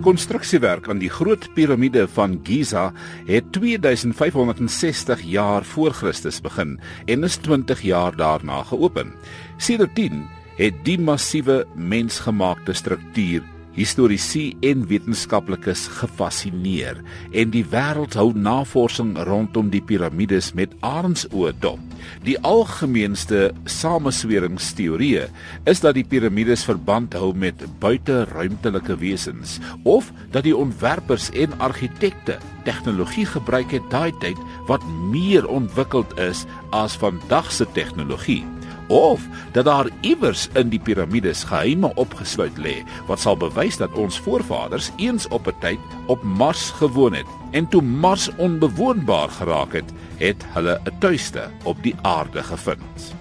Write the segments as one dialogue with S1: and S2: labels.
S1: konstruksiewerk aan die groot piramide van Giza het 2560 jaar voor Christus begin en is 20 jaar daarna geopen. Sedertdien het die massiewe mensgemaakte struktuur historiese en wetenskaplikes gefassineer en die wêreld hou navorsing rondom die piramides met arendsoë dop. Die algemeenste samesweringsteorie is dat die piramides verband hou met buiteruimtelike wesens of dat die ontwerpers en argitekte tegnologie gebruik het daai tyd wat meer ontwikkeld is as vandag se tegnologie of dat daar iewers in die piramides geheime opgesluit lê wat sal bewys dat ons voorvaders eens op 'n tyd op Mars gewoon het en toe Mars onbewoonbaar geraak het, het hulle 'n tuiste op die aarde gevind.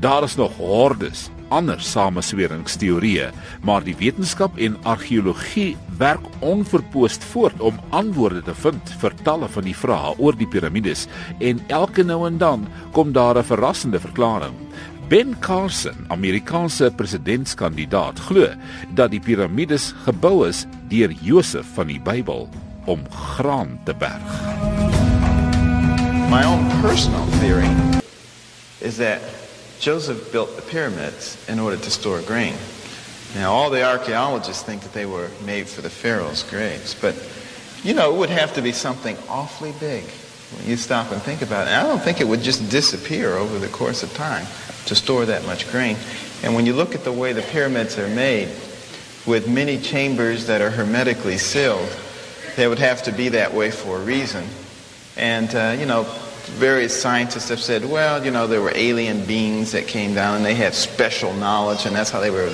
S1: Daar is nog hordes ander samesweringsteorieë, maar die wetenskap en argeologie werk onverpoost voort om antwoorde te vind vir talle van die vrae oor die piramides en elke nou en dan kom daar 'n verrassende verklaring. Ben Carson, Amerikaanse presidentskandidaat, glo dat die piramides gebou is deur Josef van die Bybel om graan te berg.
S2: My own personal theory is that Joseph built the pyramids in order to store grain. Now, all the archaeologists think that they were made for the pharaoh's graves, but you know, it would have to be something awfully big when you stop and think about it. And I don't think it would just disappear over the course of time to store that much grain. And when you look at the way the pyramids are made, with many chambers that are hermetically sealed, they would have to be that way for a reason. And, uh, you know, various scientists have said, well, you know, there were alien beings that came down and they had special knowledge and that's how they were.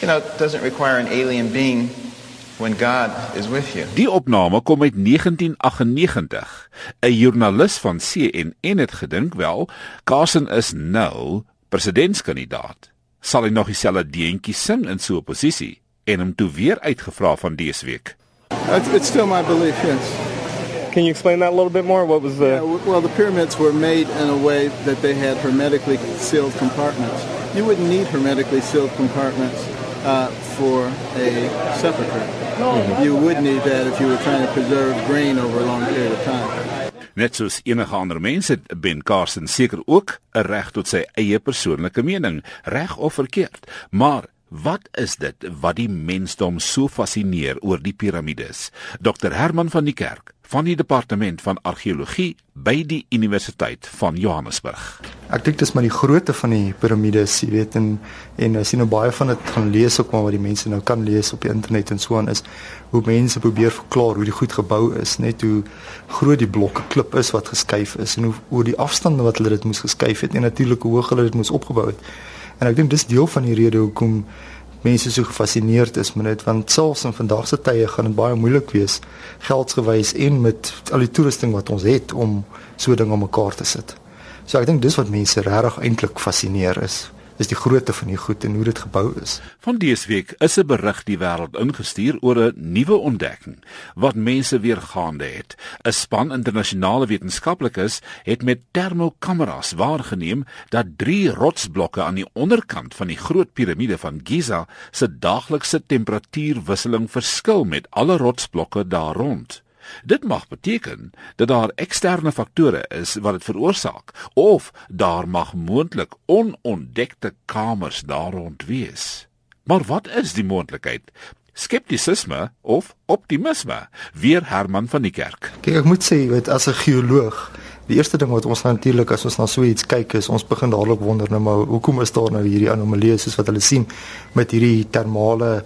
S2: You know, it doesn't require an alien being when God is with you.
S1: Die opname kom uit 1998. 'n Joernalis van CNN het gedink wel, Carson is nou presidentskandidaat. Sal hy nog dieselfde deentjie sing in so 'n posisie en hom toe weer uitgevra van dese week?
S3: It's, it's still my belief, yes.
S4: Can you explain that a little bit more? What was the?
S3: Yeah, well, the pyramids were made in a way that they had hermetically sealed compartments. You wouldn't need hermetically sealed compartments uh, for a sepulcher. Mm-hmm. You would need that if you were trying to preserve grain over a long period of time.
S1: Net soos enige ander mense het Ben Carson seker ook 'n reg tot sy eie persoonlike mening, reg of verkeerd. Maar wat is dit wat die mensdom so fascineer oor die piramides? Dr Herman van die Kerk van die departement van argeologie by die Universiteit van Johannesburg.
S5: Ek dink dis maar die grootte van die piramides, jy weet en en as jy nou baie van dit gaan lees ook maar wat die mense nou kan lees op die internet en so aan is hoe mense probeer verklaar hoe die goed gebou is, net hoe groot die blokke klip is wat geskuif is en hoe hoe die afstande wat hulle dit moes geskuif het en natuurlik hoe hoog hulle dit moes opgebou het. En ek dink dis deel van die rede hoekom mense so gefassineerd is met dit want selfs in vandag se tye gaan dit baie moeilik wees geldsgewys en met al die toerusting wat ons het om so ding om mekaar te sit. So ek dink dis wat mense regtig eintlik fascineer is is die grootte van die goed en hoe dit gebou is.
S1: Van dese week is 'n berig die wêreld ingestuur oor 'n nuwe ontdekking wat mense weer gaande het. 'n Span internasionale wetenskaplikes het met termokameras waargeneem dat drie rotsblokke aan die onderkant van die groot piramide van Giza se daaglikse temperatuurwisseling verskil met alle rotsblokke daar rond. Dit mag beteken dat daar eksterne faktore is wat dit veroorsaak of daar mag moontlik onontdekte kamers daar rond wees. Maar wat is die moontlikheid? Skeptisisme of optimisme? Weer Herman van die Kerk.
S5: Kyk, ek moet sê, weet as 'n geoloog, die eerste ding wat ons natuurlik as ons na so iets kyk is, ons begin dadelik wonder nou maar hoekom is daar nou hierdie anomalieë soos wat hulle sien met hierdie termale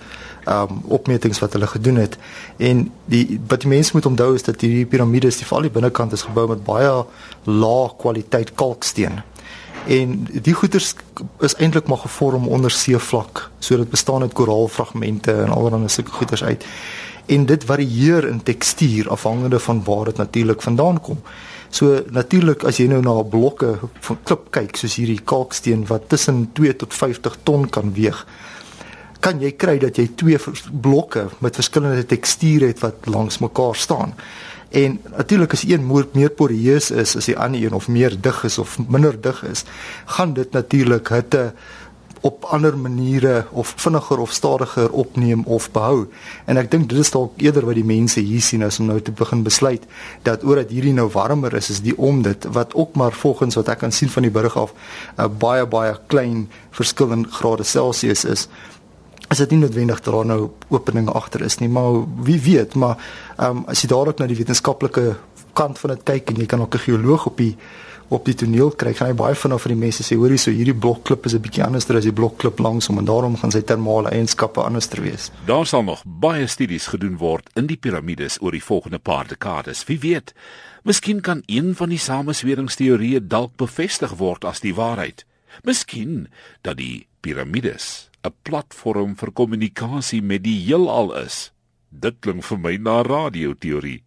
S5: um opmetings wat hulle gedoen het. En die wat die mense moet onthou is dat hierdie piramides, die val die binnekant is gebou met baie lae kwaliteit kalksteen. En die goeters is eintlik maar gevorm onder seevlak. So dit bestaan uit koraalfragmente en allerlei sulke goeters uit. En dit varieer in tekstuur afhangende van waar dit natuurlik vandaan kom. So natuurlik as jy nou na blokke van klip kyk soos hierdie kalksteen wat tussen 2 tot 50 ton kan weeg, kan jy kry dat jy twee blokke met verskillende teksture het wat langs mekaar staan. En natuurlik as een meer, meer poreus is as die ander een of meer dig is of minder dig is, gaan dit natuurlik hitte op ander maniere of vinniger of stadiger opneem of behou. En ek dink dit is dalk eerder wat die mense hier sien as om nou te begin besluit dat omdat hierdie nou warmer is, is die om dit wat ook maar volgens wat ek kan sien van die berig af 'n baie baie klein verskil in grade Celsius is is dit nie noodwendig dat daar nou openinge agter is nie, maar wie weet, maar ehm um, as jy dadelik na die wetenskaplike kant van dit kyk en jy kan ook 'n geoloog op die op die toneel kry, gaan hy baie vinnig vir die mense sê, hoorie, so hierdie blokklip is 'n bietjie anders as die blokklip langs hom en daarom gaan sy termale eienskappe anders wees.
S1: Daar sal nog baie studies gedoen word in die piramides oor die volgende paar dekades. Wie weet, miskien kan een van die samesweringsteorieë dalk bevestig word as die waarheid. Miskien dat die piramides 'n platform vir kommunikasie met die heelal is. Dit klink vir my na radioteorie.